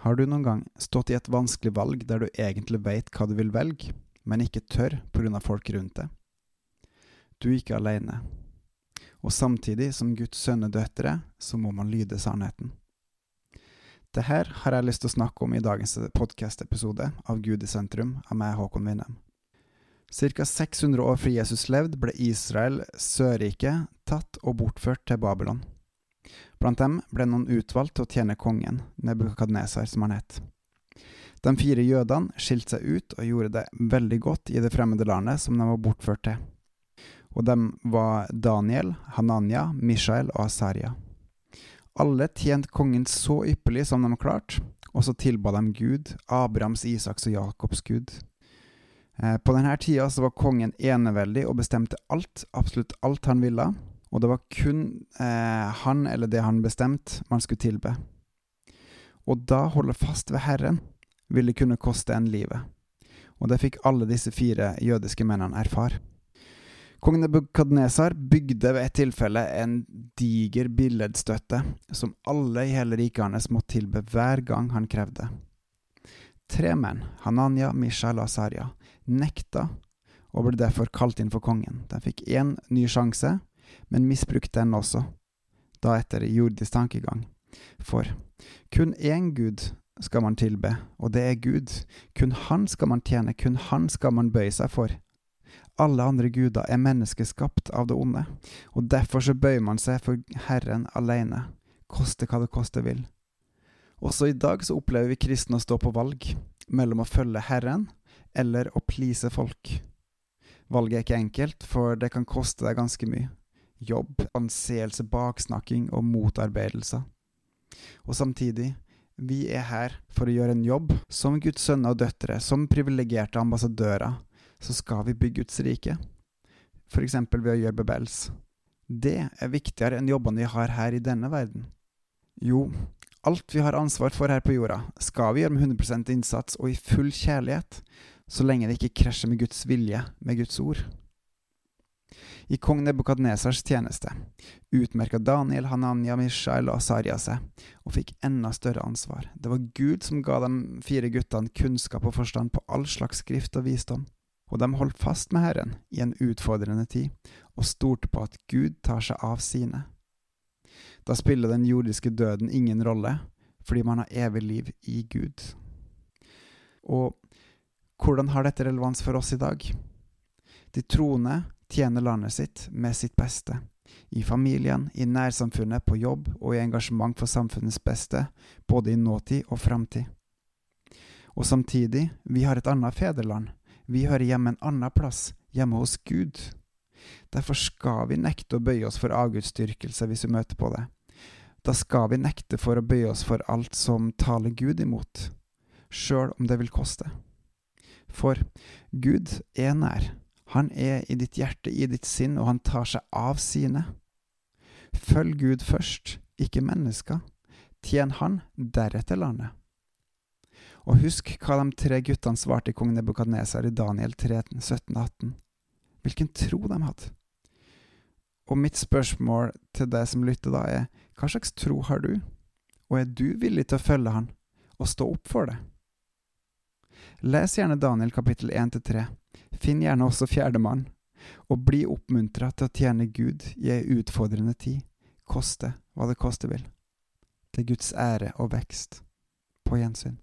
Har du noen gang stått i et vanskelig valg der du egentlig veit hva du vil velge, men ikke tør pga. folk rundt deg? Du er ikke alene, og samtidig som Guds sønner døtre, så må man lyde sannheten. Det her har jeg lyst til å snakke om i dagens podkast-episode av Gud i sentrum av meg, Håkon Winnem. Ca. 600 år før Jesus levde, ble Israel, Sørriket, tatt og bortført til Babylon. Blant dem ble noen utvalgt til å tjene kongen, Nebukadnesar, som han het. De fire jødene skilte seg ut og gjorde det veldig godt i det fremmede landet som de var bortført til. Og de var Daniel, Hananya, Mishael og Asaria. Alle tjente kongen så ypperlig som de klarte, og så tilba de Gud, Abrahams, Isaks og Jakobs Gud. Eh, på denne tida var kongen eneveldig og bestemte alt, absolutt alt han ville, og det var kun eh, han eller det han bestemte, man skulle tilbe. Og da holde fast ved Herren ville kunne koste en livet, og det fikk alle disse fire jødiske mennene erfare. Kong Nebukadnesar bygde ved et tilfelle en diger billedstøtte som alle i hele riket hans måtte tilbe hver gang han krevde. Tre menn, Hananya, Mishael og Asarya, nekta og ble derfor kalt inn for kongen. De fikk én ny sjanse, men misbruk den også, da etter jordisk tankegang. For kun én Gud skal man tilbe, og det er Gud. Kun Han skal man tjene, kun Han skal man bøye seg for. Alle andre guder er menneskeskapt av det onde, og derfor så bøyer man seg for Herren alene, koste hva det koste vil. Også i dag så opplever vi kristne å stå på valg mellom å følge Herren eller å please folk. Valget er ikke enkelt, for det kan koste deg ganske mye jobb, anseelse, baksnakking og motarbeidelser. Og samtidig, vi er her for å gjøre en jobb. Som Guds sønner og døtre, som privilegerte ambassadører, så skal vi bygge Guds rike. Eksempel ved å gjøre bebels. Det er viktigere enn jobbene vi har her i denne verden. Jo, alt vi har ansvar for her på jorda, skal vi gjøre med 100% innsats og i full kjærlighet, så lenge det ikke krasjer med Guds vilje, med Guds ord. I kong Nebukadnesars tjeneste utmerka Daniel, Hananya, Mishael og Asaria seg, og fikk enda større ansvar. Det var Gud som ga de fire guttene kunnskap og forstand på all slags skrift og visdom, og de holdt fast med Herren i en utfordrende tid, og stolte på at Gud tar seg av sine. Da spiller den jordiske døden ingen rolle, fordi man har evig liv i Gud. Og hvordan har dette relevans for oss i dag? De troende tjene landet sitt med sitt beste. I familien, i nærsamfunnet, på jobb og i engasjement for samfunnets beste, både i nåtid og framtid. Og samtidig, vi har et annet fedreland. Vi hører hjemme en annen plass, hjemme hos Gud. Derfor skal vi nekte å bøye oss for avgudsdyrkelse hvis vi møter på det. Da skal vi nekte for å bøye oss for alt som taler Gud imot, sjøl om det vil koste. For Gud er nær, han er i ditt hjerte, i ditt sinn, og han tar seg av sine. Følg Gud først, ikke mennesker. Tjen Han, deretter landet. Og husk hva de tre guttene svarte kong Nebukadnesar i Daniel 3, 17-18. Hvilken tro de hadde. Og mitt spørsmål til deg som lytter da, er hva slags tro har du, og er du villig til å følge Han og stå opp for det? Les gjerne Daniel kapittel 1-3 Finn gjerne også fjerdemann, og bli oppmuntra til å tjene Gud i ei utfordrende tid, koste hva det koste vil. Til Guds ære og vekst. På gjensyn.